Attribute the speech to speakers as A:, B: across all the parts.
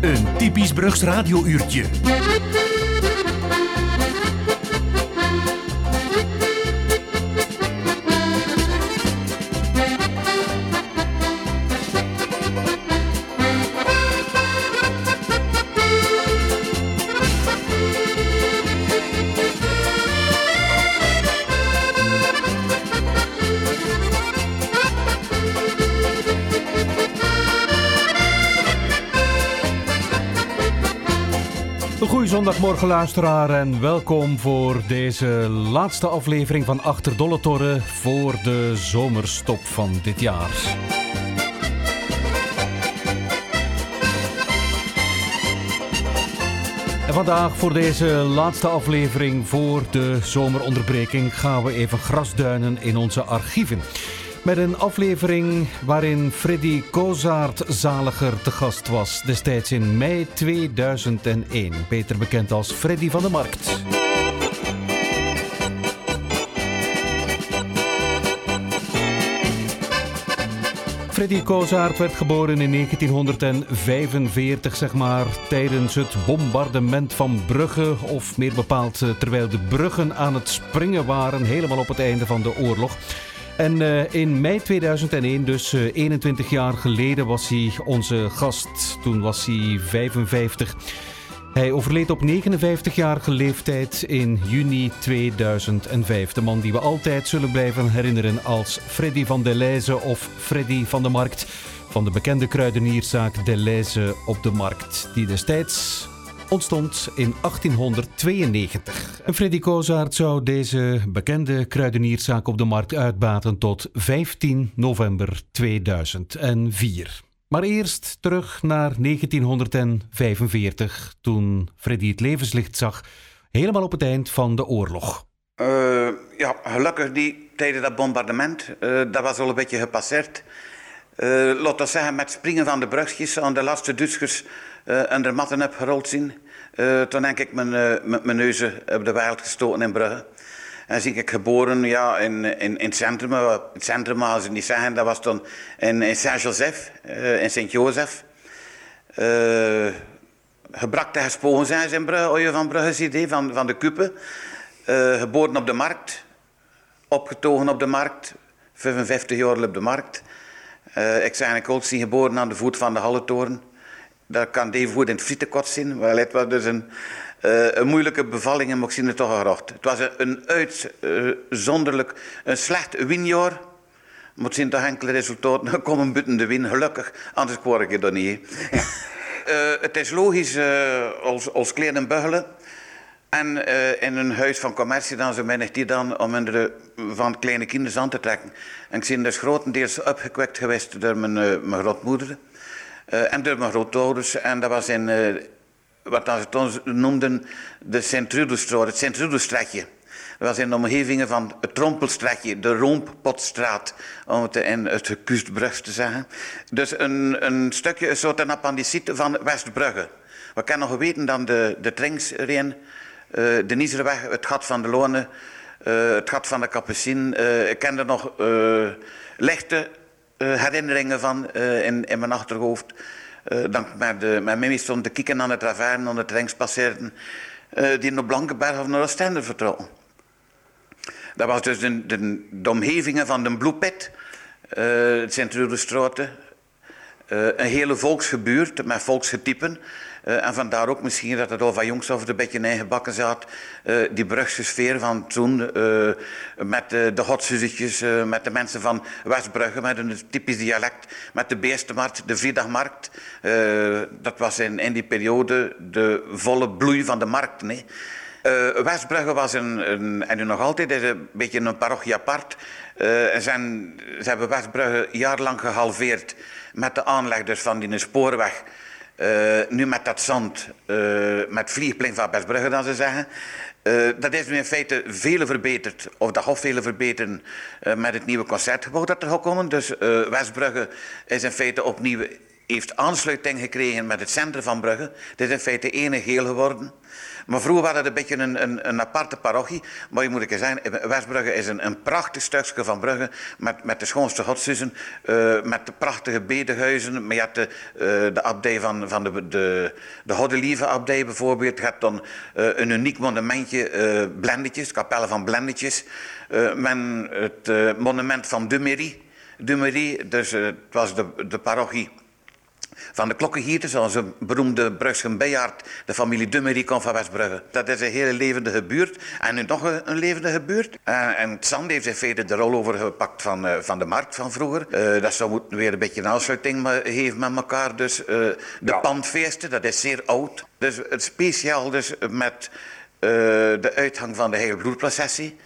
A: Een typisch Brugs radiouurtje.
B: Zondagmorgen luisteraar en welkom voor deze laatste aflevering van Achter Dolle Torren voor de zomerstop van dit jaar. En vandaag voor deze laatste aflevering voor de zomeronderbreking gaan we even grasduinen in onze archieven. Met een aflevering waarin Freddy Kozaert zaliger te gast was, destijds in mei 2001. Beter bekend als Freddy van de Markt. Freddy Kozaert werd geboren in 1945, zeg maar, tijdens het bombardement van Brugge. Of meer bepaald, eh, terwijl de bruggen aan het springen waren, helemaal op het einde van de oorlog. En uh, in mei 2001, dus uh, 21 jaar geleden, was hij onze gast. Toen was hij 55. Hij overleed op 59-jarige leeftijd in juni 2005. De man die we altijd zullen blijven herinneren als Freddy van der Leijze of Freddy van de Markt. Van de bekende kruidenierszaak De Leijze op de Markt. Die destijds ontstond in 1892. En Freddy Kozaert zou deze bekende kruidenierszaak op de markt uitbaten tot 15 november 2004. Maar eerst terug naar 1945, toen Freddy het levenslicht zag, helemaal op het eind van de oorlog.
C: Uh, ja, gelukkig die tijdens dat bombardement, uh, dat was al een beetje gepasseerd. Uh, laten we zeggen, met springen van de brugjes aan de laatste Duitsers en de matten heb gerold zien. Uh, toen denk ik mijn, uh, mijn neus op de wereld gestoten in Brugge. En zie ik geboren ja, in, in, in het centrum. Het centrum, als ze niet zeggen, dat was toen in, in Saint-Joseph, uh, in Sint-Jozef. Uh, gebrak tegen gespogen zijn in Brugge, van Brugge's idee, van, van de Kuppen. Uh, geboren op de markt, opgetogen op de markt, 55 jaar op de markt. ik ben in Coltsie geboren aan de voet van de Halletoren. Dat kan goed in het frietenkot zien. Wel, het was dus een, uh, een moeilijke bevalling en ik zie het toch gerocht. Het was een, uitzonderlijk, een slecht winjaar. Maar het zijn toch enkele resultaten komen buiten de win, gelukkig. Anders word ik het dan niet. uh, het is logisch uh, als, als kleine buggelen. En uh, in een huis van commercie dan zo weinig die dan om de, van kleine kinderen aan te trekken. En ik ben dus grotendeels opgekwekt geweest door mijn, mijn grootmoeder. Uh, en mijn grootouders. En dat was in, uh, wat ze toen noemden, de Sint-Rudelstraat, het Sint-Rudelstratje. Dat was in de omgevingen van het Trompelstratje, de Roompotstraat, om het in het Kustbrug te zeggen. Dus een, een stukje, een soort appendicite van Westbrugge. We kennen nog weten dan de, de uh, de Nizerweg, het gat van de Lonen, het gat van de Capucine. ik ken er nog lichte uh, herinneringen van uh, in, in, mijn achterhoofd. Uh, dan met, de, met Mimi stond te kijken aan het ravijn, aan het Rengs passeerden, die naar Blankenberg of naar Oostende vertrokken. Dat was dus de, de, de omgevingen van de Bloepet, het Sint-Rudestraten. een hele volksgebuurt met volksgetypen. Uh, en vandaar ook misschien dat het al van jongs af een beetje ingebakken zat. Uh, die Brugse sfeer van toen. Uh, met de hotsussetjes, met de mensen van Westbrugge, met een typisch dialect. Met de Beestenmarkt, de Vrijdagmarkt. dat was in, in die periode de volle bloei van de markt. Nee? Westbrugge was een, een, en nu nog altijd, is een beetje een parochie apart. zijn, ze hebben Westbrugge jarenlang gehalveerd met de aanleg dus van die spoorweg. Uh, nu met dat zand, uh, met vliegplein van Bestbrugge dan ze zeggen. Uh, dat is nu in feite veel verbeterd, of dat gaat veel verbeteren met het nieuwe concertgebouw dat er gaat komen. Dus Westbrugge is in feite opnieuw heeft aansluiting gekregen met het centrum van Brugge. Dit is in feite één geheel geworden. Maar vroeger was het een beetje een, een, aparte parochie. Maar je moet ik zeggen, Westbrugge is een, een prachtig stukje van Brugge. Met, met de schoonste godsdiensten. Uh, met de prachtige bedehuizen. Maar je hebt de, uh, de abdij van, van de, de, de Hoddelieve abdij bijvoorbeeld. Je hebt dan uh, een uniek monumentje, Blendetjes, kapellen van Blendetjes. men het monument van Dumery. Dumery, dus het was de, de parochie van de klokkengieters, onze beroemde Brugschen Bejaard, de familie Dummery komt van Westbrugge. Dat is een hele levendige buurt. En nu nog een, levendige buurt. En, en Sand heeft in feite de rol overgepakt van, uh, van de markt van vroeger. Uh, dat zou moeten weer een beetje een aansluiting geven met elkaar. Dus uh, de ja. pandfeesten, dat is zeer oud. Dus het speciaal dus met de uitgang van de hele bloedprocessie.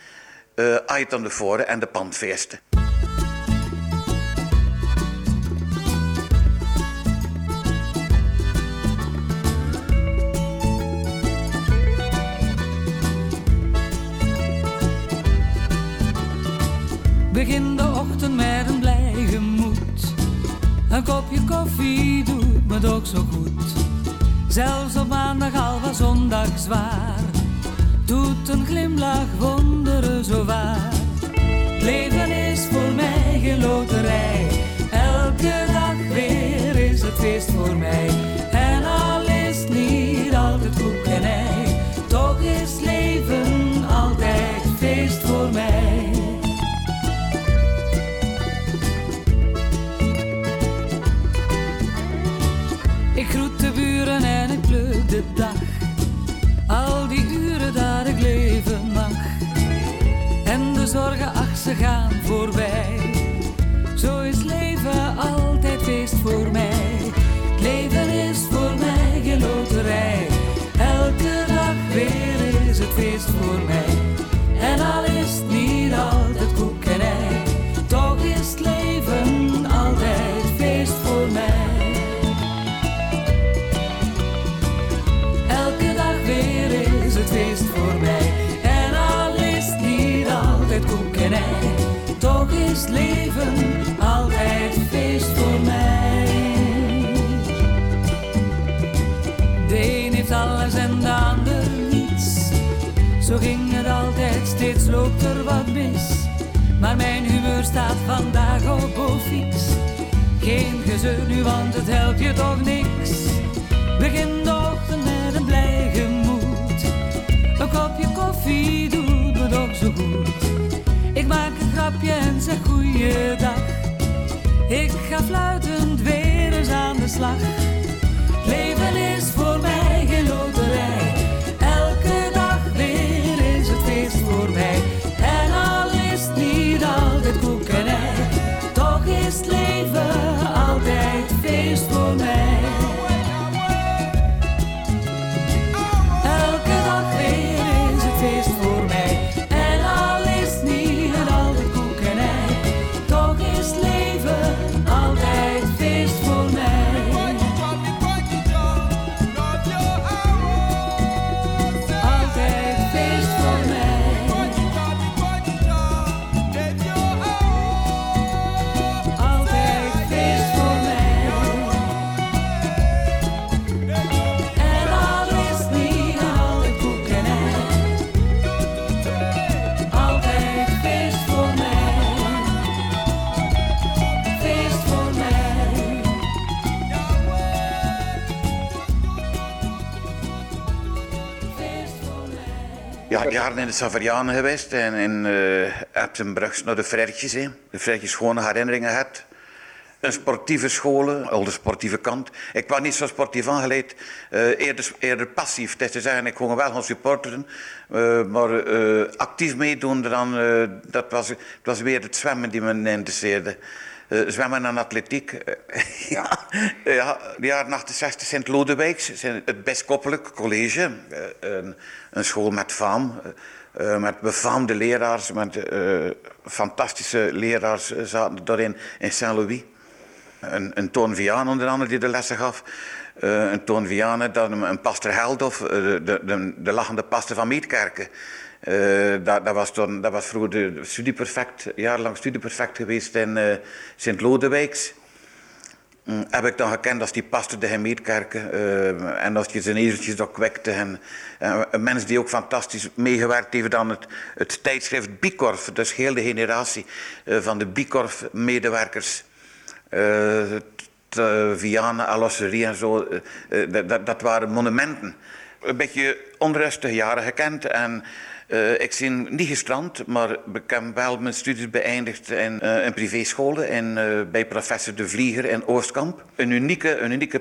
C: Uh, uit de voren en de pandfeesten.
D: Begin de ochtend met een blij gemoed. Een kopje koffie doet me toch zo goed. Zelfs op maandag al was zondag zwaar. Doet een glimlach wonderen zo waar. leven is voor mij geen loterij. Elke dag weer is het feest voor mij. Dag. Al die uren dat ik leven mag. En de zorgen, ach, ze gaan voorbij. Humeur staat vandaag op bofiks. Geen gezeur nu, want het helpt je toch niks. Begin de ochtend met een blij gemoed. Een kopje koffie doet me toch zo goed. Ik maak een grapje en zeg goeiedag. Ik ga fluitend weer eens aan de slag. Leven is voor mij geen loterij.
C: Jaren in de Savarianen geweest en in uh, Epsenbrugs naar de Freirtjes. hè. De Freirtjes schone herinneringen had. Een sportieve scholen, al de sportieve kant. Ik was niet zo sportief aangeleid, eh, eerder, eerder passief. Dat is te zeggen, ik kon wel gaan supporteren, eh, maar eh, actief meedoen, dan, eh, dat was, het was weer het zwemmen die me interesseerde. Eh, zwemmen en atletiek. eh, ja, ja, de jaren 68 Sint-Lodewijks, het Biskoppelijk College. eh, een, een school met faam, met befaamde leraars, met fantastische leraars zaten daarin in Saint-Louis. Een, een Toon Viaan onder andere die de lessen gaf. Een Toon Vianen, dan een, een pastor Heldhoff, eh, de, de, de, de lachende pastor van Meetkerken. Eh, dat, dat, was toen, dat was vroeger de studieperfect, jarenlang studieperfect geweest in eh, Sint-Lodewijks. mm, heb ik dan gekend als die paste de Gemeetkerken. Uh, en als je zijn ezeltjes ook kwekte. En, uh, een mens die ook fantastisch meegewerkt heeft aan het, het tijdschrift Bikorf. Dus heel de generatie uh, van de Bikorf-medewerkers. Vianen, Alosserie en zo. Dat, dat waren monumenten. Een beetje onrustige jaren gekend. En uh, ik ben niet gestrand, maar ik heb wel mijn studies beëindigd in een privéschool in, uh, bij professor De Vlieger in Oostkamp. Een unieke, een unieke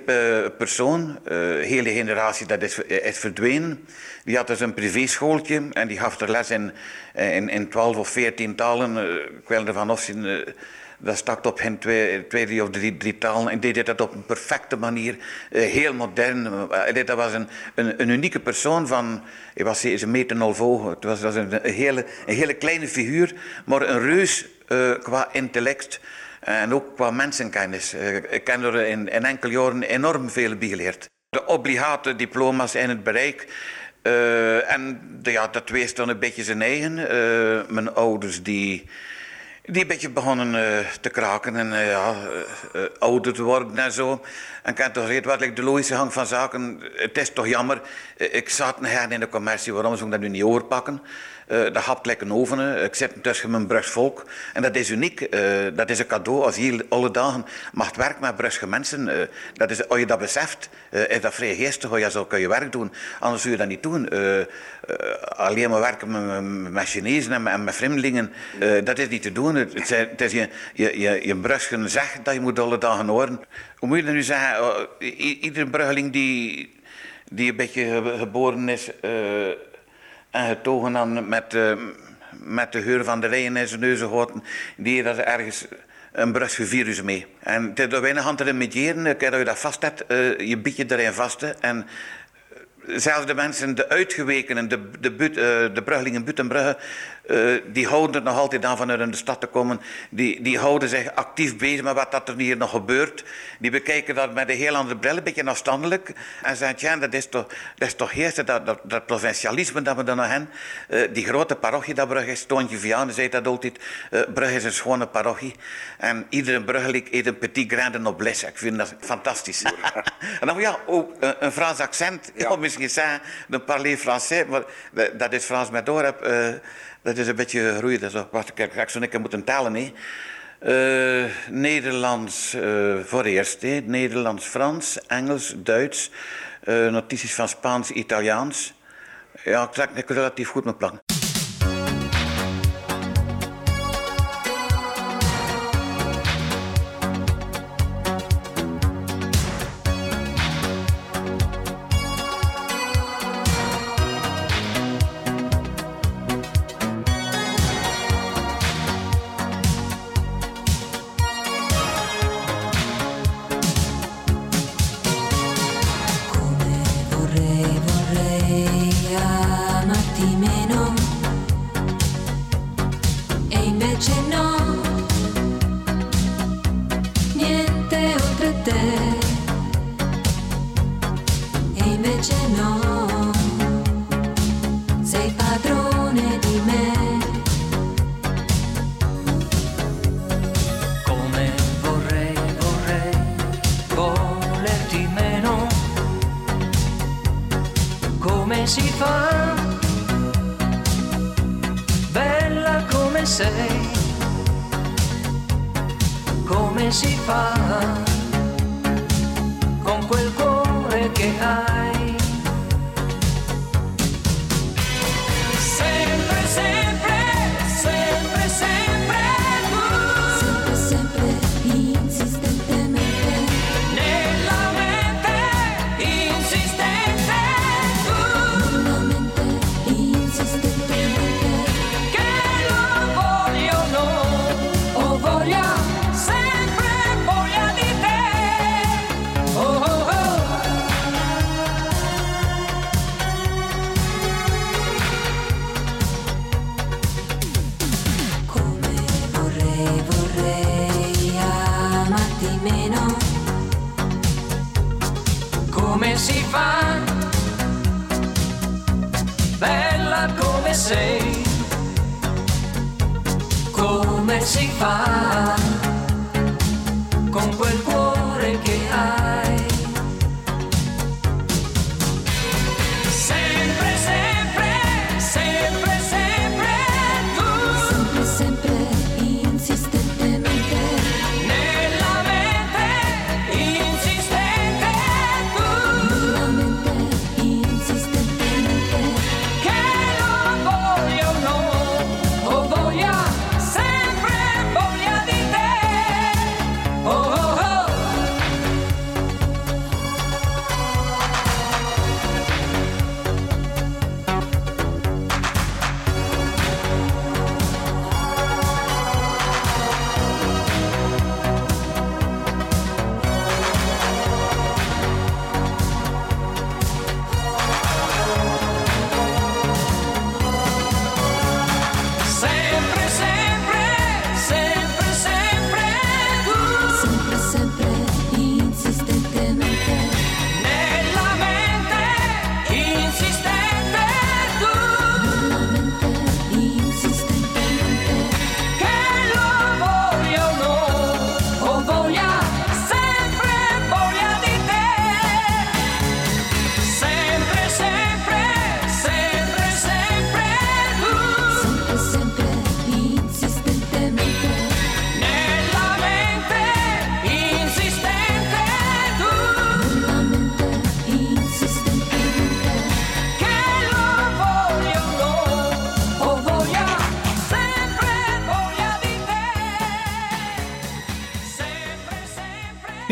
C: persoon, hele generatie dat is, verdwenen. Die had dus een privéschooltje en die gaf er les in, in, in 12 of 14 talen. ik wil ervan afzien dat stak op geen twee, twee drie of drie, talen en deed dat op een perfecte manier, uh, heel modern. Uh, dat was een, een, een, unieke persoon van, hij was een meter. Het was, was een, hele, een hele kleine figuur, maar een reus uh, qua intellect en ook qua mensenkennis. ik heb er in, in enkele jaren enorm veel bij geleerd. De obligate diploma's in het bereik. en ja, dat wees dan een beetje zijn eigen. mijn ouders die die een beetje begonnen uh, te kraken en uh, ja, uh, ouder te worden en zo. En heb toch gezegd, wat ik de logische gang van zaken, het is toch jammer. ik zat her in de commercie, waarom zou ik dat nu niet overpakken? Uh, dat hapt lekker oven. Ik zit tussen mijn Brugs volk. En dat is uniek. Uh, dat is een cadeau als je alle dagen mag werken met Brugse mensen. Uh, dat is, als je dat beseft, is dat vrij geestig. Als je zo kun je werk doen. Anders zul je dat niet doen. alleen maar werken met, met Chinezen en met, en dat is niet te doen. Het, het is je, je, je, je Brugsen zegt dat je moet alle dagen horen. Hoe moet je dat nu zeggen? Oh, iedere Bruggeling die, die een beetje geboren is en getogen dan met, uh, met de geur van de wijn in zijn neus gehouden, die dat ergens een Brusselse virus mee. En het is door weinig hand te remediëren, dat je dat vast hebt, uh, je biedt je erin vast. En zelfs de mensen, de uitgewekenen, de, de, de, uh, de Bruggelingen Butenbrugge, uh, die houden het nog altijd aan vanuit in de stad te komen. Die, die houden zich actief bezig met wat dat er hier nog gebeurt. Die bekijken dat met een heel andere bril, een beetje afstandelijk. En zeggen, ja, dat is toch, dat is toch dat, dat, dat provincialisme dat we dan nog hebben. Uh, die grote parochie dat Brugge is, Toontje Vianen zei dat altijd. Uh, Brugge is een schone parochie. En iedere Bruggelik eet een petit grain de noblesse. Ik vind dat fantastisch. en dan ja, ook een, een Frans accent. Ja. Ja, misschien zeggen, de parler français, maar dat is Frans met doorheb. Dat is een beetje gegroeid. Dat is, wacht, ik ga zo moeten tellen. Hè. Uh, Nederlands uh, voor eerst. Hè. Nederlands, Frans, Engels, Duits. Uh, notities van Spaans, Italiaans. Ja, ik ik relatief goed mijn plan.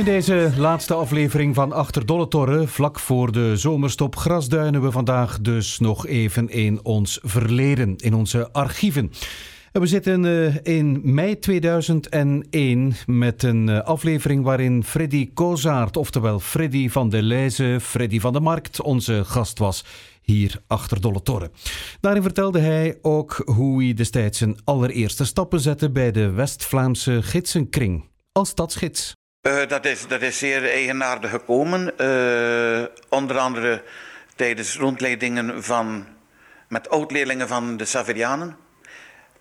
B: In deze laatste aflevering van Achter Dolle Torre, vlak voor de zomerstop, grasduinen we vandaag dus nog even in ons verleden, in onze archieven. We zitten eh, in mei 2001 met een eh, aflevering waarin Freddy Kozaert, oftewel Freddy van de Leize, Freddy van de Markt, onze gast was hier achter Dolle Torre. Daarin vertelde hij ook hoe hij destijds zijn allereerste stappen zette bij de West-Vlaamse Gidsenkring als stadsgids.
C: Uh, dat, is, dat is zeer eigenaardig gekomen. Uh, onder andere tijdens rondleidingen van, met oud-leerlingen van de Saverianen.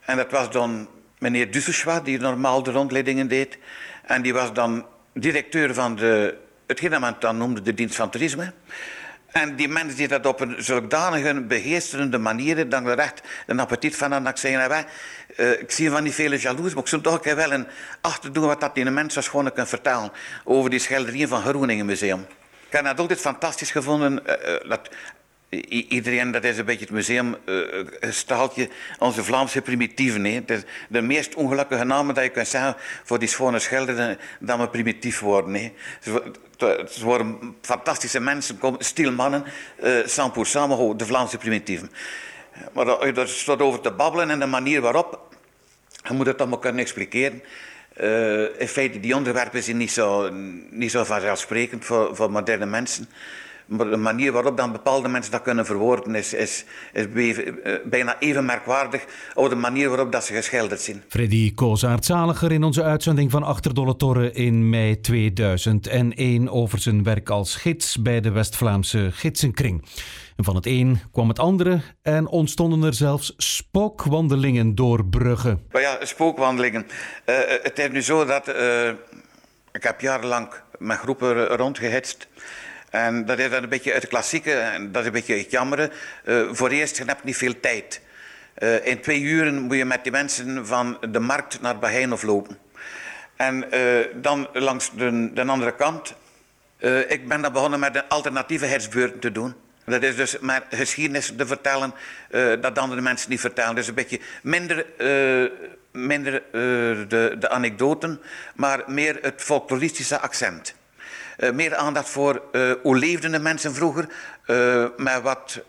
C: En dat was dan meneer Dusseschwa, die normaal de rondleidingen deed. En die was dan directeur van de, hetgeen men dan noemde de dienst van toerisme. En die mensen die dat op een zodanige beheersterende manier, dan er echt een appetit van hadden, dat ik zei, nou, uh, ik zie van die vele jaloers, maar ik zou toch wel een achter doen wat dat die mensen gewoon kan vertellen over die schilderieën van Groningen Museum. Ik heb dat altijd fantastisch gevonden, uh, dat iedereen, dat is een beetje het museum, uh, onze Vlaamse primitieven. Hè. Is de meest ongelukkige namen dat je kunt zeggen voor die schone schilderen, dat we primitief worden. Hè. Het worden fantastische mensen, stilmannen, uh, sans pour sans, de Vlaamse primitieven. Maar er staat over te babbelen en de manier waarop, je moet het allemaal kunnen expliceren. Uh, in feite, die onderwerpen zijn niet zo, niet zo vanzelfsprekend voor, voor moderne mensen. Maar de manier waarop dan bepaalde mensen dat kunnen verwoorden is, is, is eh, bijna even merkwaardig als de manier waarop dat ze geschilderd zijn.
B: Freddy Kozaert-Zaliger in onze uitzending van Achterdolle Torre in mei 2001 over zijn werk als gids bij de West-Vlaamse Gidsenkring. En van het een kwam het andere en ontstonden er zelfs spookwandelingen door Brugge.
C: Maar ja, spookwandelingen. Uh, het is nu zo dat uh, ik heb jarenlang met groepen rondgehitst. En dat is dan een beetje het klassieke, en dat is een beetje het jammeren. Uh, voor eerst, je hebt niet veel tijd. Uh, in twee uren moet je met die mensen van de markt naar Baheinhof lopen. En uh, dan langs de, de andere kant. ik ben dan begonnen met een alternatieve herfstbeurt te doen. Dat is dus maar geschiedenis te vertellen dat andere mensen niet vertellen. Dus een beetje minder, minder de, de anekdoten, maar meer het folkloristische accent. Uh, meer aandacht voor uh, hoe leefden de mensen vroeger, uh, met wat,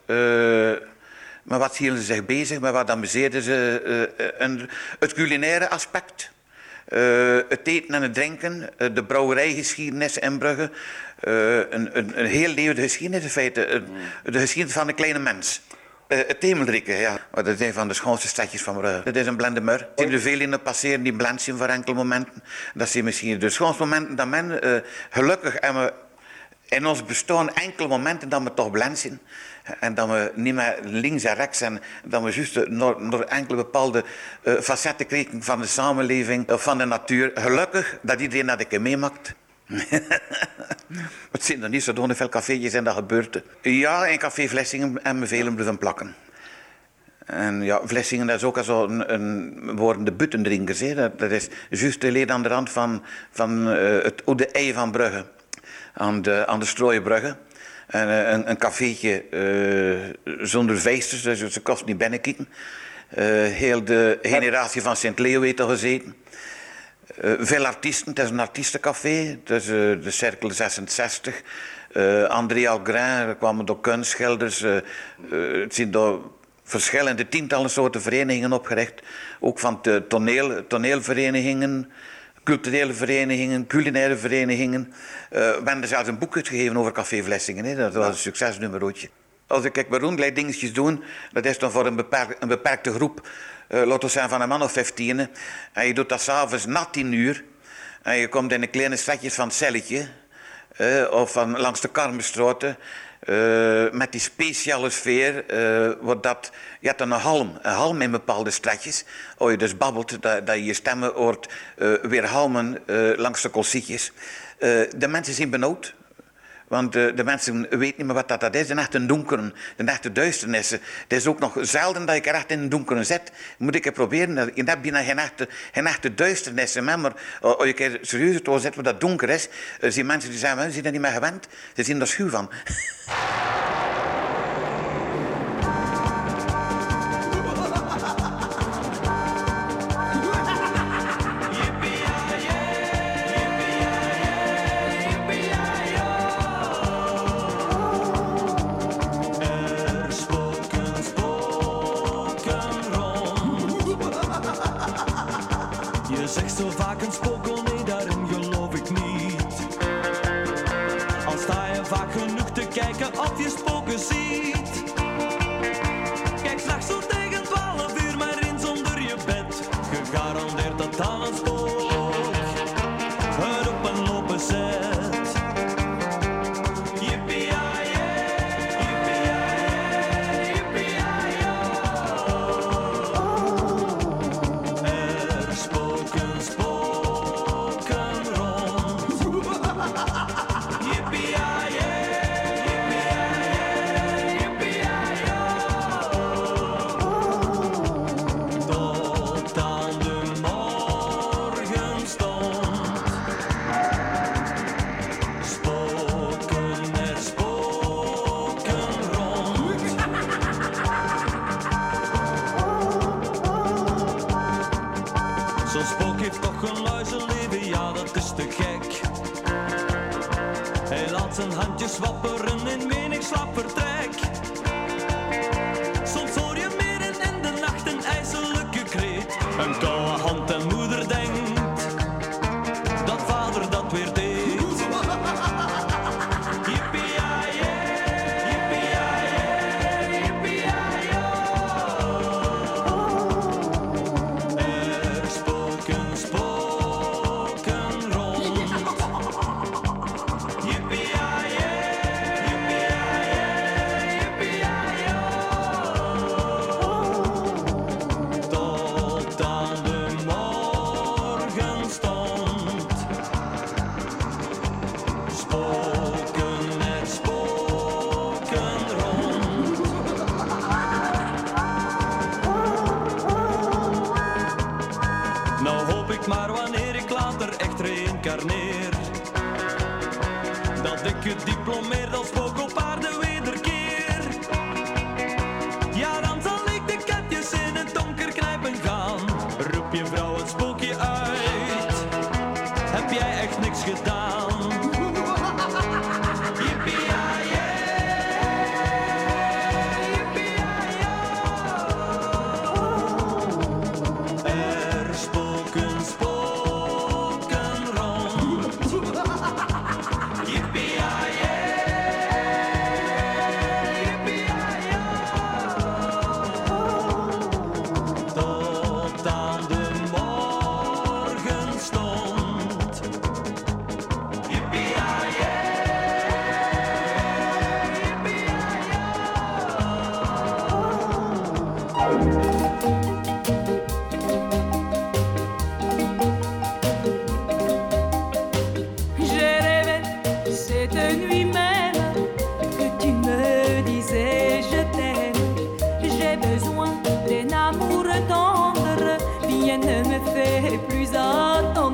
C: met wat hielden ze zich bezig, met wat amuseerden ze. En het culinaire aspect, het eten en het drinken, de brouwerijgeschiedenis in Brugge. een, een, een heel levende geschiedenis in feite, de geschiedenis van de kleine mens. Uh, het Temeldrikke, ja. Dat is een van de schoonste stadjes van Brugge. Dat is een blende mur. Zien er veel in passeren die blend voor enkele momenten. Dat zijn misschien de schoonste momenten dat men uh, gelukkig en we in ons bestaan enkele momenten dat we toch blend. En dat we niet meer links en rechts zijn. Dat we juist door, enkele bepaalde facetten krijgen van de samenleving, of van de natuur. Gelukkig dat iedereen dat ik meemaakt. Het zijn er niet zo veel cafeetjes en dat gebeurt. Ja, in café Vlessingen en me velen blijven plakken. En ja, Vlessingen dat is ook zo een, een worden de buttendrinkers. Dat, dat is juist de leed aan de rand van, van uh, het Oude Ei van Brugge. Aan de, aan de Strooienbrugge. En, uh, een, een uh, zonder feesters, dus ze kost niet binnenkijken. heel de generatie van Sint-Leo heeft er gezeten. Uh, veel artiesten, het is een artiestencafé, het is uh, de Cirkel 66. Uh, André Algrin, er kwamen door kunstschilders. het zijn door verschillende tientallen soorten verenigingen opgericht. Ook van toneel, toneelverenigingen, culturele verenigingen, culinaire verenigingen. we hebben zelfs een boek uitgegeven over Café Vlessingen. Dat was een succesnummerotje. Als ik kijk dingetjes doen, dat is dan voor een, een beperkte groep uh, we zeggen van een man of 15. En je doet dat s'avonds na tien uur. En je komt in een kleine stadjes van het celletje. Uh, of van langs de Karmenstraten. Uh, met die speciale sfeer, uh, wordt dat, je hebt dan een halm, een halm in bepaalde stretjes. Als je dus babbelt, dat, dat je je stemmen hoort weer halmen langs de kolsietjes. de mensen zijn benauwd, want de, de, mensen weten niet meer wat dat, dat is. De echte donkere, de echte duisternis. Het is ook nog zelden dat ik er echt in een donkere zit. Moet ik het proberen. Je hebt bijna geen echte, geen echte duisternis. Maar als je keer serieus het zet wat dat donker is, zien mensen die zeggen, ze zijn er niet meer gewend. Ze zien er schuw van.
E: vaak een nee, daarin geloof ik niet. Al sta je vaak genoeg te kijken of je spoken ziet. Kijk s'nachts zo tegen 12 uur maar in zonder je bed. Gegarandeerd dat dan een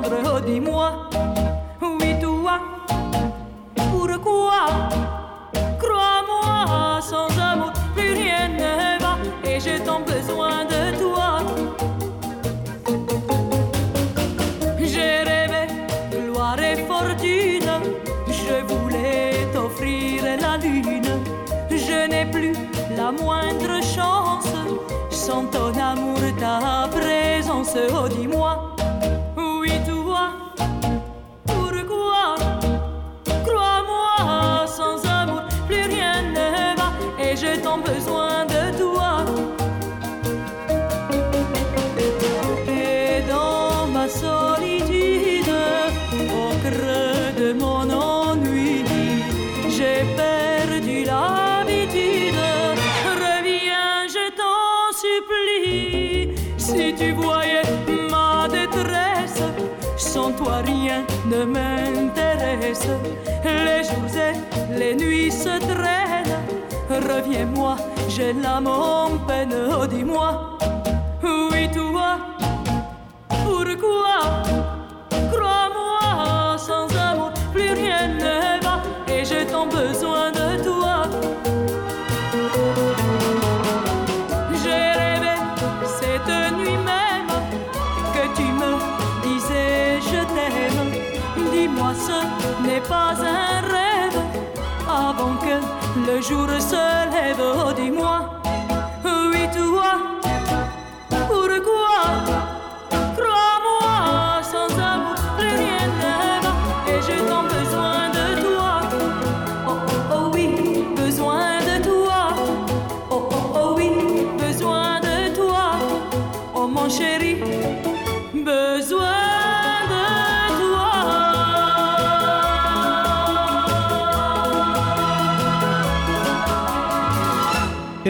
F: Oh, dis-moi, oui, toi, pourquoi Crois-moi, sans amour, plus rien ne va et j'ai tant besoin de toi. J'ai rêvé gloire et fortune, je voulais t'offrir la lune. Je n'ai plus la moindre chance sans ton amour, ta présence. Oh, dis-moi, m'intéresse. Les jours et les nuits se traînent. Reviens-moi, j'ai l'âme en peine. Oh, dis-moi, oui, toi. Pourquoi? Crois-moi, sans amour, plus rien ne va et j'ai tant besoin de avant le jour se lève. Oh, dis-moi, oui, toi, pourquoi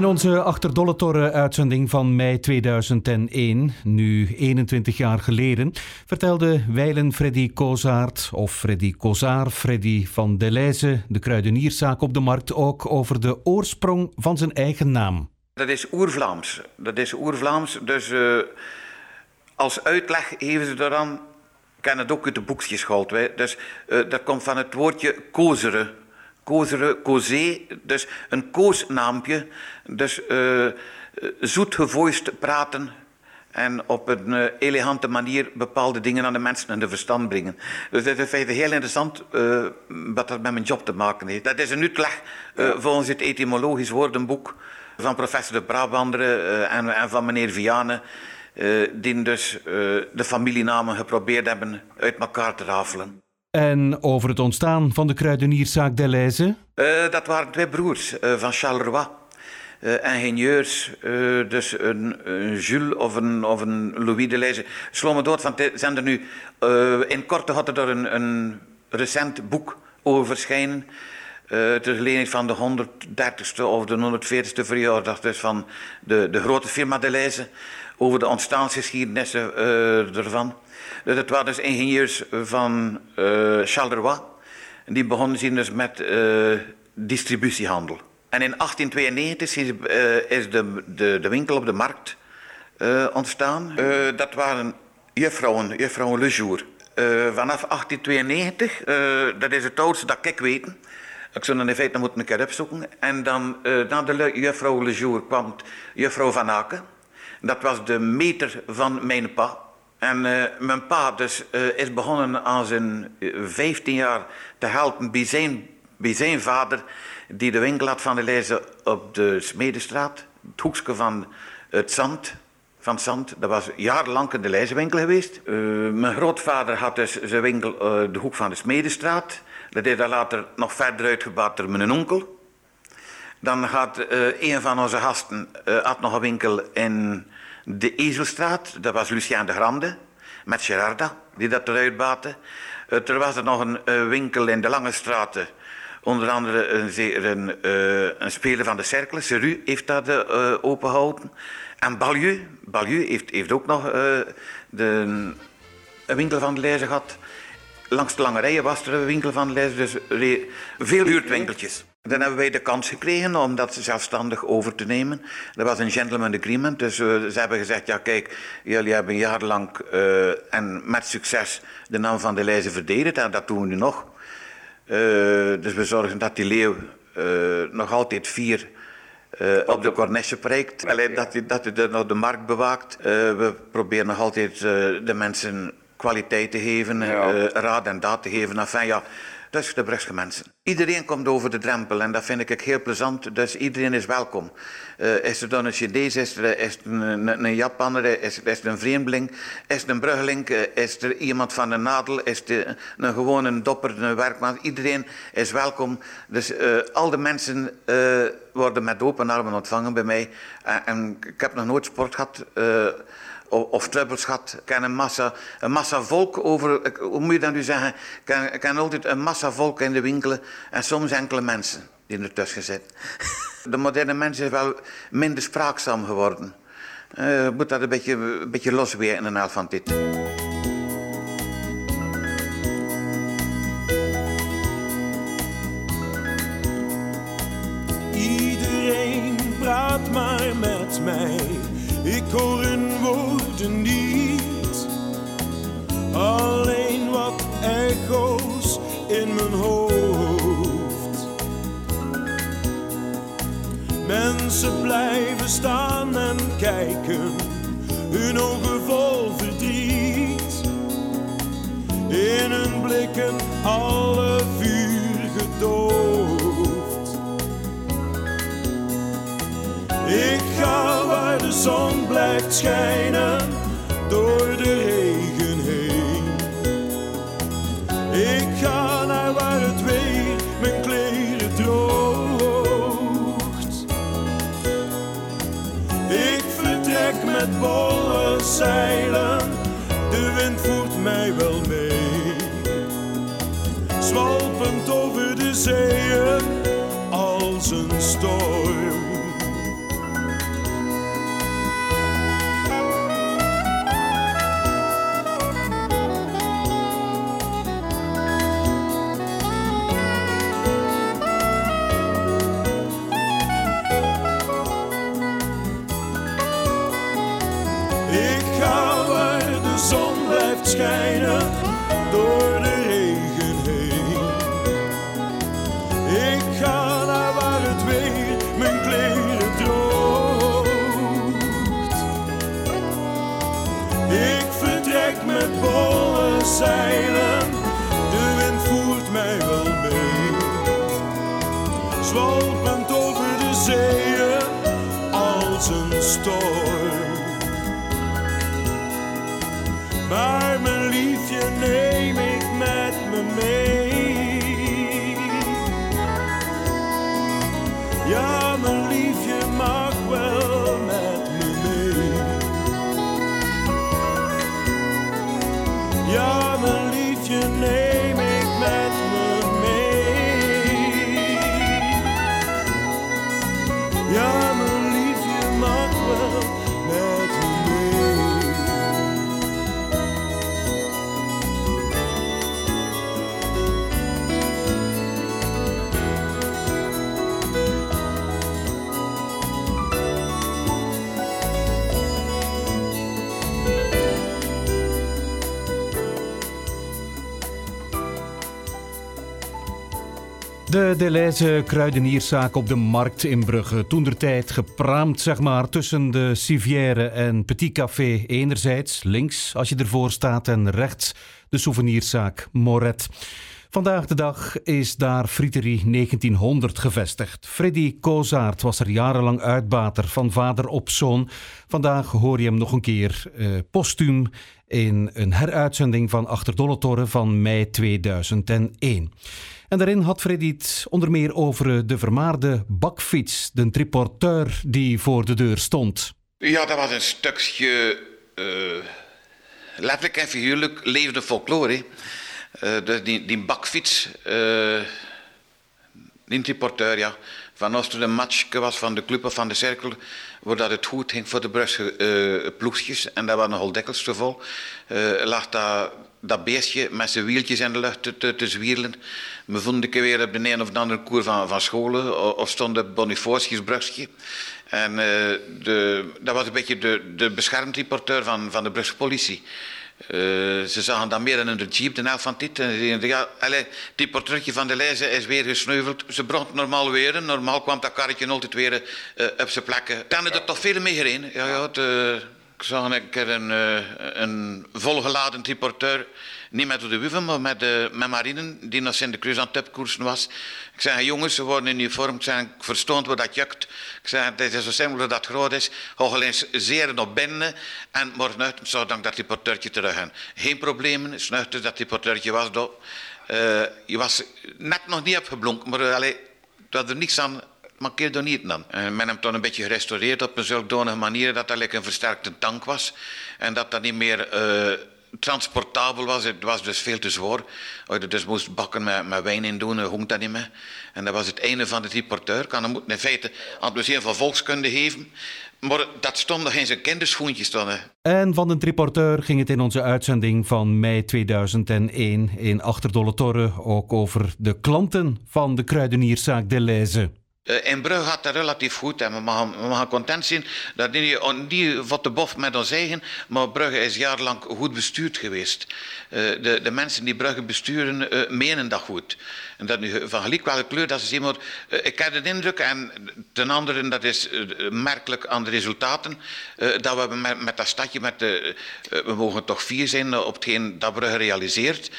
B: In onze Achterdolletorre uitzending van mei 2001, nu 21 jaar geleden, vertelde wijlen Freddy Kozaert of Freddy Kozaar, Freddy van Deleuze, de kruidenierszaak op de markt, ook over de oorsprong van zijn eigen naam.
C: Dat is oer-Vlaams. Dat is oer-Vlaams. Dus uh, als uitleg geven ze eraan, ik ken het ook uit de boekjes gehaald. Dus uh, dat komt van het woordje kozeren. Kozere, kozé, dus een koosnaampje. Dus uh, zoet gevoiced praten en op een uh, elegante manier bepaalde dingen aan de mensen in de verstand brengen. Dus dat is in feite heel interessant uh, wat dat met mijn job te maken heeft. Dat is een uitleg uh, volgens het etymologisch woordenboek van professor de Brabander en, en, van meneer Vianen. die dus de familienamen geprobeerd hebben uit elkaar te rafelen.
B: En over het ontstaan van de kruidenierszaak Deleuze?
C: Uh, dat waren twee broers uh, van Charleroi. Uh, ingenieurs, dus een, Jules of een, of een Louis Deleuze. Slo me dood, want zijn er nu... in korte had er een, een recent boek over verschijnen. Ter gelegenheid van de 130ste of de 140ste verjaardag dus van de, de grote firma Deleuze. Over de ontstaansgeschiedenissen ervan. Dus het waren dus ingenieurs van uh, Charleroi. Die begonnen zien dus met uh, distributiehandel. En in 1892 is, uh, is de, de, de, winkel op de markt ontstaan. dat waren juffrouwen, juffrouwen Le Jour. vanaf 1892, dat is het oudste dat ik weet. Ik zou in feite moeten een keer opzoeken. En dan na de juffrouw Le Jour kwam juffrouw Van Aken. Dat was de meter van mijn pa. En uh, mijn pa dus, uh, is begonnen aan zijn 15 jaar te helpen bij zijn, zijn vader, die de winkel had van de lezen op de Smedestraat, het hoekje van het zand. Van zand. Dat was jarenlang in de lijzenwinkel geweest. Uh, mijn grootvader had dus zijn winkel de hoek van de Smedestraat. Dat is daar later nog verder uitgebouwd door mijn onkel. Dan had een van onze gasten had nog een winkel in de Ezelstraat, dat was Lucien de Grande, met Gerarda, die dat eruit baatte. Uh, er was er nog een uh, winkel in de Lange Straten, onder andere een, een, uh, een speler van de Cercle, Seru, heeft dat opengehouden. En Balieu, Balieu heeft, heeft ook nog de, een winkel van de Leize gehad. Langs de lange rijen was er een winkel van de Leize, dus veel buurtwinkeltjes. Dan hebben wij de kans gekregen om dat zelfstandig over te nemen. Dat was een gentleman agreement. Dus uh, ze hebben gezegd, ja kijk, jullie hebben jarenlang uh, en met succes de naam van de lijzen verdedigd. En dat doen we nu nog. Uh, dus we zorgen dat die leeuw nog altijd vier op de cornetje prijkt. Alleen dat hij, dat hij de, nog de markt bewaakt. we proberen nog altijd de mensen kwaliteit te geven, ja. raad en daad te geven. Enfin, ja, dus de Brugse mensen. Iedereen komt over de drempel en dat vind ik heel plezant. Dus iedereen is welkom. Uh, is er dan een Chinees, is er, is een, een, een Japaner, is, is er een vreemdeling, is er een bruggeling, uh, is er iemand van de nadel, is er een gewone dopper, een werkman. Iedereen is welkom. Dus uh, al de mensen worden met open armen ontvangen bij mij. en ik heb nog nooit sport gehad of. Ik ken een massa, een massa volk over, hoe moet je dat nu zeggen? Ik ken, altijd een massa volk in de winkelen en soms enkele mensen die ertussen zitten. De moderne mens is wel minder spraakzaam geworden. Uh, moet dat een beetje, een beetje losweren in de van dit.
G: Iedereen praat maar met mij. Ik hoor niet. Alleen wat echo's in mijn hoofd. Mensen blijven staan en kijken, hun ogen vol verdriet. In hun blikken alle vuur gedoofd. Ik ga waar de zon blijft schijnen Ja, mijn liefje neem
B: De Deleuze kruidenierszaak op de markt in Brugge. Toen der tijd gepraamd, zeg maar, tussen de Civière en Petit Café enerzijds, links als je ervoor staat, en rechts de souvenirzaak Moret. Vandaag de dag is daar Friterie 1900 gevestigd. Freddy Kozaert was er jarenlang uitbater van vader op zoon. Vandaag hoor je hem nog een keer eh, postuum in een heruitzending van Toren van mei 2001. En daarin had Freddy het onder meer over de vermaarde bakfiets, de triporteur die voor de deur stond.
C: Ja, dat was een stukje eh, letterlijk en figuurlijk levende folklore. Eh, dus die, die bakfiets, eh die triporteur, ja. Van als er een match was van de club of van de cirkel, waar dat het goed ging voor de Brugse eh ploegjes, en dat was nogal dikwijls te vol, eh, lag dat, dat beestje met zijn wieltjes in de lucht te, te, zwierlen. We vonden ik weer op de een of de andere koer van, van scholen, of stond op Bonifatius Brugske. En eh, de, dat was een beetje de, de beschermtriporteur van, van de Brugse politie. Eh, ze zagen dat meer dan in de jeep, de helft van dit. En ze zeiden, ja, allez, die portretje van de lijzen is weer gesneuveld. Ze bracht normaal weer. Normaal kwam dat karretje altijd weer eh, op zijn plekken. Dan is er toch veel meer gereden. Ja, ja, ik zag een keer een, eh, een volgeladen triporteur. Niet met de wuven, maar met, de met marinen, die naar Sint-de-Cruz aan het was. Ik zei, jongens, ze worden in uniform. Ik zei, ik verstond wat dat jukt. Ik zei, het is zo simpel dat het groot is. Ga eens zeer op binnen. En morgen zou dan dat reporteurtje terug gaan. Geen problemen, snuitte dat reporteurtje was. Eh, je was net nog niet opgeblonken, maar uh, allee, dat er niks aan mankeerde er niet dan. En men hem toen een beetje gerestaureerd op een zodanige manier dat dat like een versterkte tank was. En dat dat niet meer eh, transportabel was. Het was dus veel te zwaar. Als je dus moest bakken met, met wijn in doen, hong dat niet meer. En dat was het einde van de reporteur. Kan hem moeten in feite aan het museum van volkskunde geven. Maar dat stond nog in zijn kinderschoentjes. Stonden.
B: En van de triporteur ging het in onze uitzending van mei 2001 in Achterdolle Torre ook over de klanten van de kruidenierszaak Deleuze.
C: Uh, in Brugge gaat dat relatief goed en we mogen, we content zijn dat die niet wat de bof met ons eigen, maar Brugge is jarenlang goed bestuurd geweest. Uh, de, de mensen die Brugge besturen uh, menen dat goed. En dat nu van gelijk welke kleur dat ze zien, ik heb de indruk, en ten andere, dat is merkelijk aan de resultaten, dat we met, met dat stadje, met de, we mogen toch vier zijn op hetgeen dat Brugge realiseert.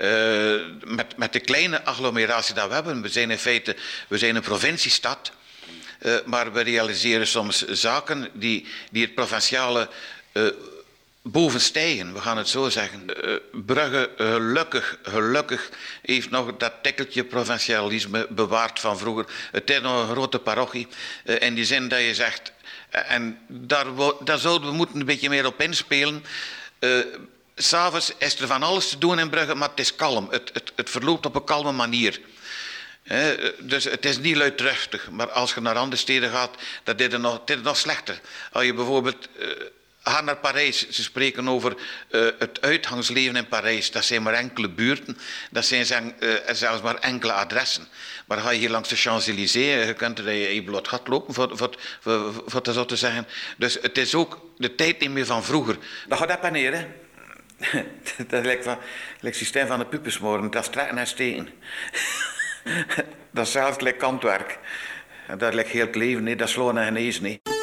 C: Uh, met, met de kleine agglomeratie die we hebben. We zijn in feite we zijn een provinciestad, uh, maar we realiseren soms zaken die, die het provinciale uh, bovenstijgen, we gaan het zo zeggen. Brugge, gelukkig, gelukkig, heeft nog dat tikkeltje provincialisme bewaard van vroeger. Het is nog een grote parochie, in die zin dat je zegt, en daar, daar zouden we moeten een beetje meer op inspelen. S'avonds is er van alles te doen in Brugge, maar het is kalm. Het, het, het verloopt op een kalme manier. Dus het is niet luidruchtig. Maar als je naar andere steden gaat, dan is het nog, dit nog slechter. Als je bijvoorbeeld uh, gaat naar Parijs, ze spreken over uh, het uitgangsleven in Parijs. Dat zijn maar enkele buurten, dat zijn uh, zelfs maar enkele adressen. Maar ga je hier langs de Champs-Élysées, je kunt er je bloot gat lopen, voor, voor, dat zo te zeggen. Dus het is ook de tijd niet meer van vroeger.
H: Dat gaat dat paneren dat lijkt, van, lijkt systeem van de pupensmoren. Dat is naar steen. dat is zelfs kantwerk. Dat lijkt heel het leven niet, dat is naar en genezen niet.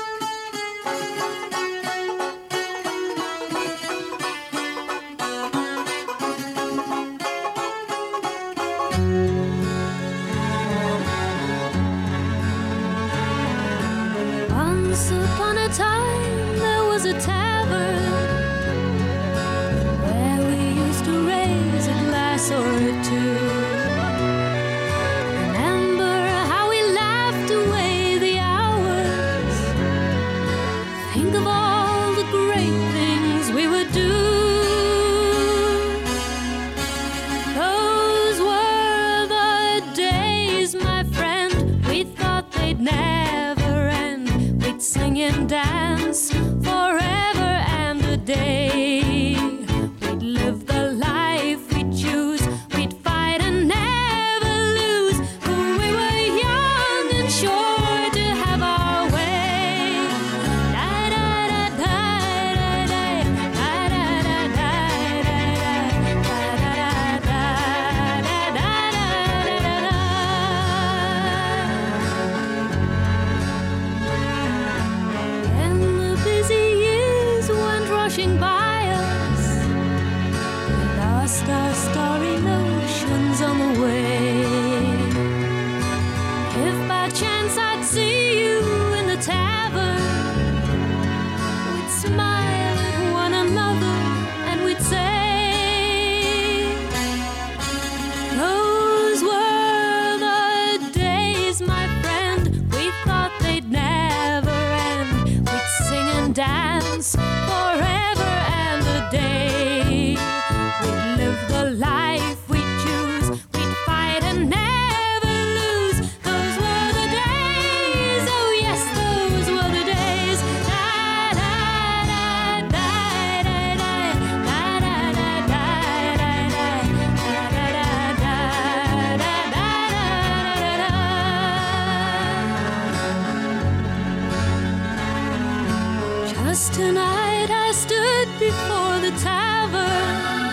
I: Just tonight I stood before the tavern.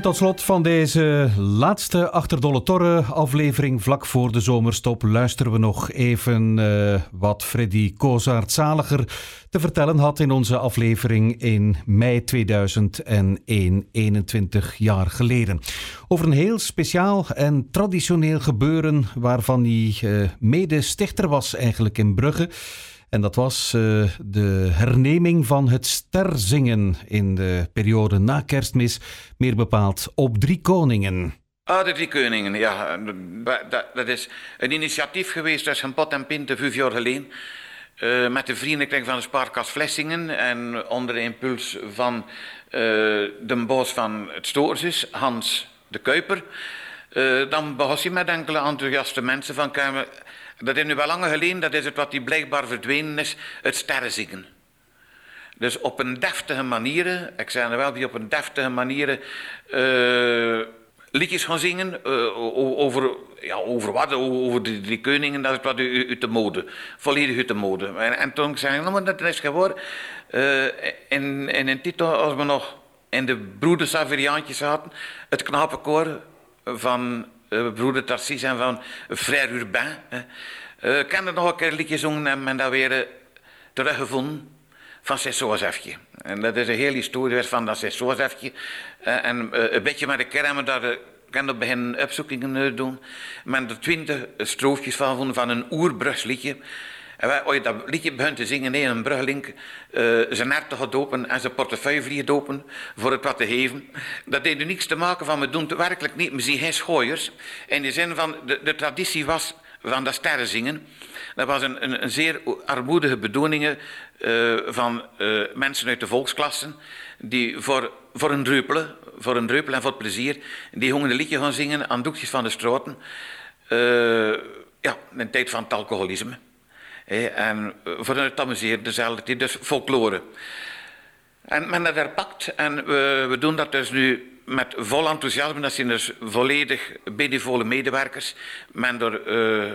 B: Tot slot van deze laatste Achterdolle Torre aflevering vlak voor de zomerstop luisteren we nog even uh, wat Freddy Kozaert-Zaliger te vertellen had in onze aflevering in mei 2001, 21 jaar geleden. Over een heel speciaal en traditioneel gebeuren waarvan hij uh, mede-stichter was eigenlijk in Brugge. En dat was uh, de herneming van het sterzingen in de periode na kerstmis, meer bepaald op Drie Koningen.
C: Ah, de Drie Koningen, ja. Dat, dat is een initiatief geweest tussen Pot en Pinte vijf jaar geleden. Uh, met de vriendenkring van de Spaarkas Vlessingen en onder de impuls van uh, de boos van het Stoorzus, Hans de Kuiper. Dan begon hij met enkele enthousiaste mensen van Dat is nu wel langer geleden, dat is het wat die blijkbaar verdwenen is, het sterrenzingen. Dus op een deftige manier, ik zei er wel, die op een deftige manier uh, liedjes gaan zingen uh, over, ja, over wat, over de drie koningen, dat is wat uit de mode, volledig uit de mode. En, en toen zei ik, nou, maar dat is geworden, uh, in, in een titel, als we nog in de broeders Saveriaantjes zaten, het knapenkoor van broeder Tarsis en van Frère Urbain. Uh, ik heb nog een keer een liedje zongen en dat weer uh, teruggevonden van Sessosefje. En dat is een hele historie van dat. Uh, en een beetje met de kermen dat ik kan er beginnen opzoekingen doen. Men er twintig stroofjes van van een oerbrugsliedje. En wij, als je dat liedje begint te zingen, nee, een bruglink, uh, zijn herten gaat open en zijn portefeuille vliegt open voor het wat te geven. Dat heeft er niets te maken van, we doen werkelijk niet, we zien geen schooiers. In de zin van, de, de traditie was van dat sterren zingen. Dat was een, een, een zeer armoedige bedoeling uh, van uh, mensen uit de volksklassen, die voor, voor een druppelen, voor een druppel en voor plezier, die gingen een liedje gaan zingen aan doekjes van de stroten. ja, in een tijd van het alcoholisme. En eh, voor het amuseren dezelfde, dus folklore. En men dat herpakt en we, we doen dat dus nu met vol enthousiasme. Dat zijn dus volledig benevolle medewerkers. Men er uh,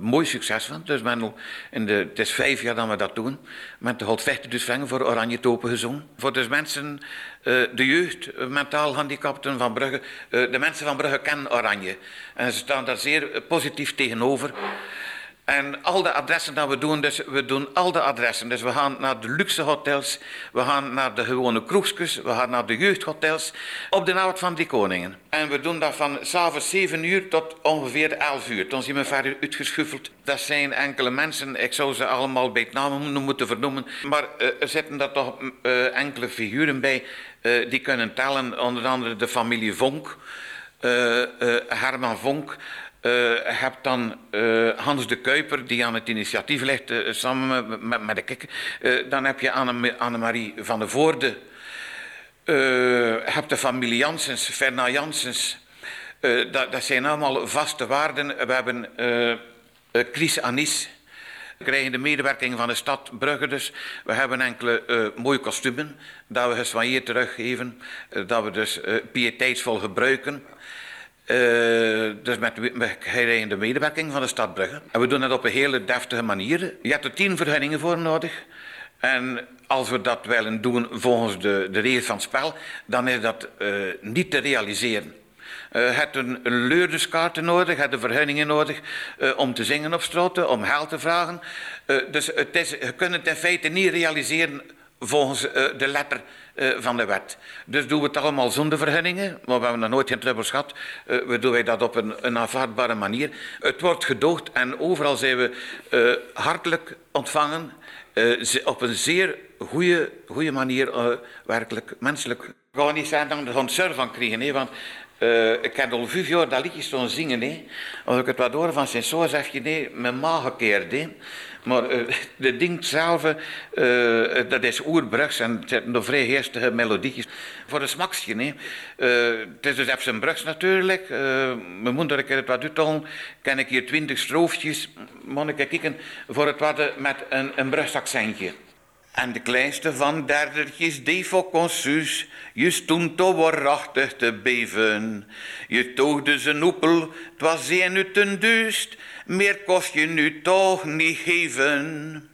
C: mooi succes van. Dus men in de, het is vijf jaar dat we dat doen. Men houdt vechten dus vangen voor Oranje Topen gezongen. Voor dus mensen, uh, de jeugd, mentaal handicapten van Brugge. De mensen van Brugge kennen Oranje. En ze staan daar zeer positief tegenover. En al de adressen dat we doen, dus we doen al de adressen. Dus we gaan naar de luxe hotels, we gaan naar de gewone kroegjes, we gaan naar de jeugdhotels op de avond van die koningen. En we doen dat van s'avonds 7 uur tot ongeveer 11 uur. Dan zien we verder uitgeschuffeld. Dat zijn enkele mensen, ik zou ze allemaal bij het naam moeten vernoemen. Maar uh, er zitten daar toch uh, enkele figuren bij uh, die kunnen tellen. Onder andere de familie Vonk, Herman Vonk. Uh, heb dan uh, Hans de Kuiper, die aan het initiatief legt, uh, samen met, de Kikker. dan heb je Anne, Annemarie van der Voorde. heb de familie Janssens, Fernand Janssens. Dat, zijn allemaal vaste waarden. We hebben Chris Anis. We krijgen de medewerking van de stad Brugge dus. We hebben enkele mooie kostumen dat we geswanjeerd teruggeven. dat we dus pieteitsvol gebruiken. Uh, dus met, met de medewerking van de stad Brugge. En we doen dat op een hele deftige manier. Je hebt er tien vergunningen voor nodig. En als we dat willen doen volgens de, de regels van het spel, dan is dat uh, niet te realiseren. Je uh, hebt een, een leurderskaart nodig, je hebt de vergunningen nodig om te zingen op straat, om geld te vragen. dus het is, je kunt het in feite niet realiseren volgens de letter uh, van de wet. Dus doen we het allemaal zonder vergunningen, maar we hebben nog nooit geen trubbels gehad. Uh, we doen wij dat op een, een aanvaardbare manier. Het wordt gedoogd en overal zijn we uh, hartelijk ontvangen. op een zeer goede manier, werkelijk menselijk. Ik ga niet zeggen dat we er van krijgen, nee, want ik heb al vijf jaar dat liedje staan zingen. Nee. Als ik het wat hoor van Sint zeg je nee, mijn maag gekeerd. Maar uh, de ding zelf, uh, dat is oerbrugs en het zijn nog vrij geestige melodietjes. Voor een smaksje, nee. Het is dus even brugs natuurlijk. mijn moeder, ik het wat uittalen, ken ik hier twintig stroofjes. Moet ik voor het wat met een, een brugsaccentje. En de kleinste van derdertjes defoconsus, je stoento waarachtig te beven. Je toogde zijn oepel, was zeer nu ten duist, meer kost je nu toch niet geven.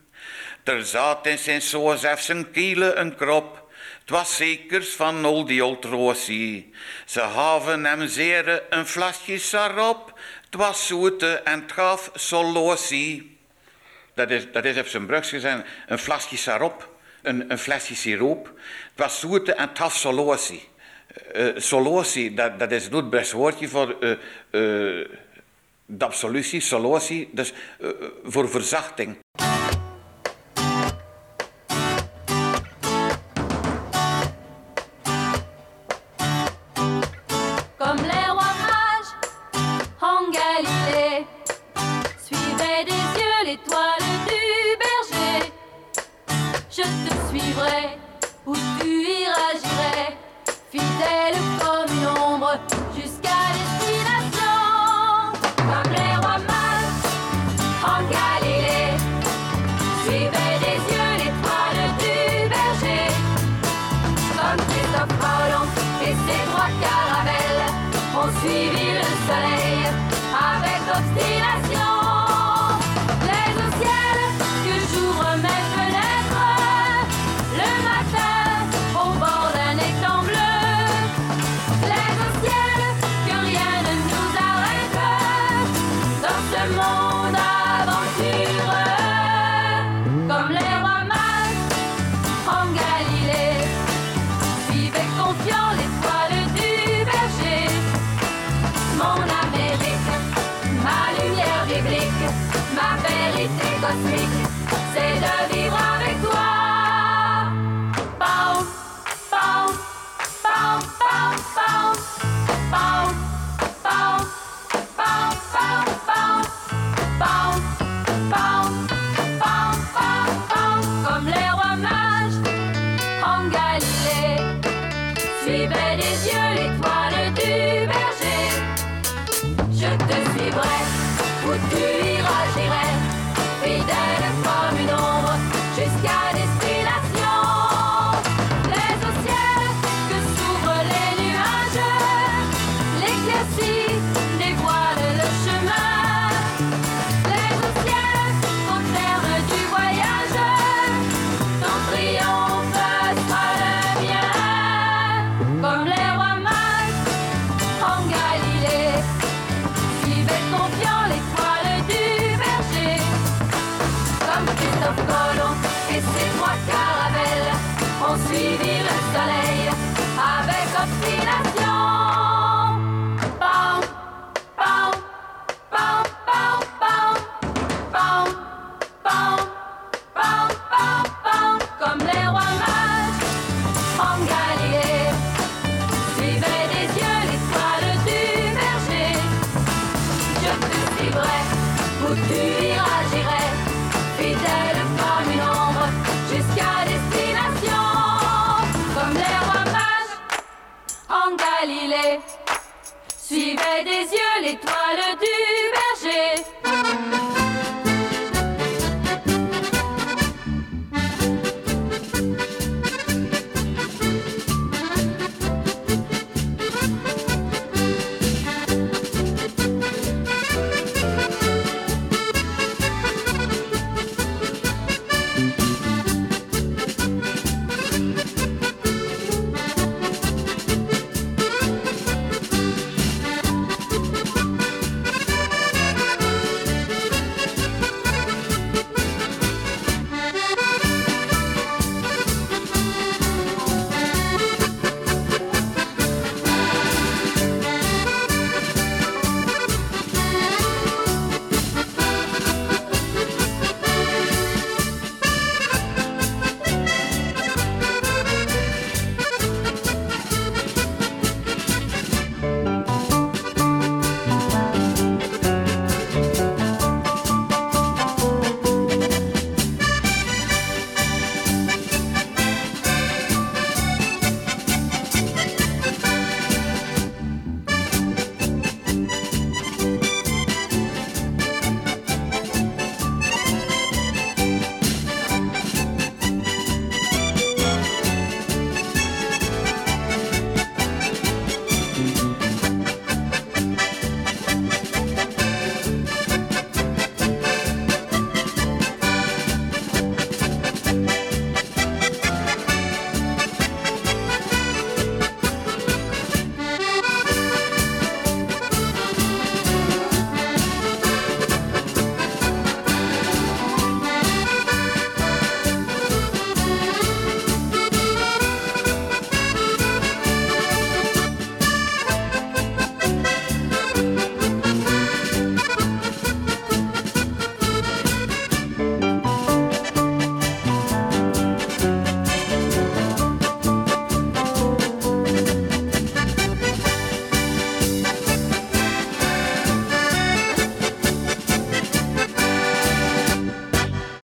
C: Er zat in zijn soosef zijn kielen een krop, was zekers van al die oltrosie. Ze haven hem zeer een flasje sarop, was zoete en het gaf solosie. Dat is, dat is op zijn Brugs een flesje sarop, een, een flesje siroop. Het was zoete en taf solosi, Uh, dat, dat is het best woordje voor uh, uh, de absolutie, dus eh, voor verzachting.
I: je te suivrai, où tu iras, j'irai, fidèle comme une ombre.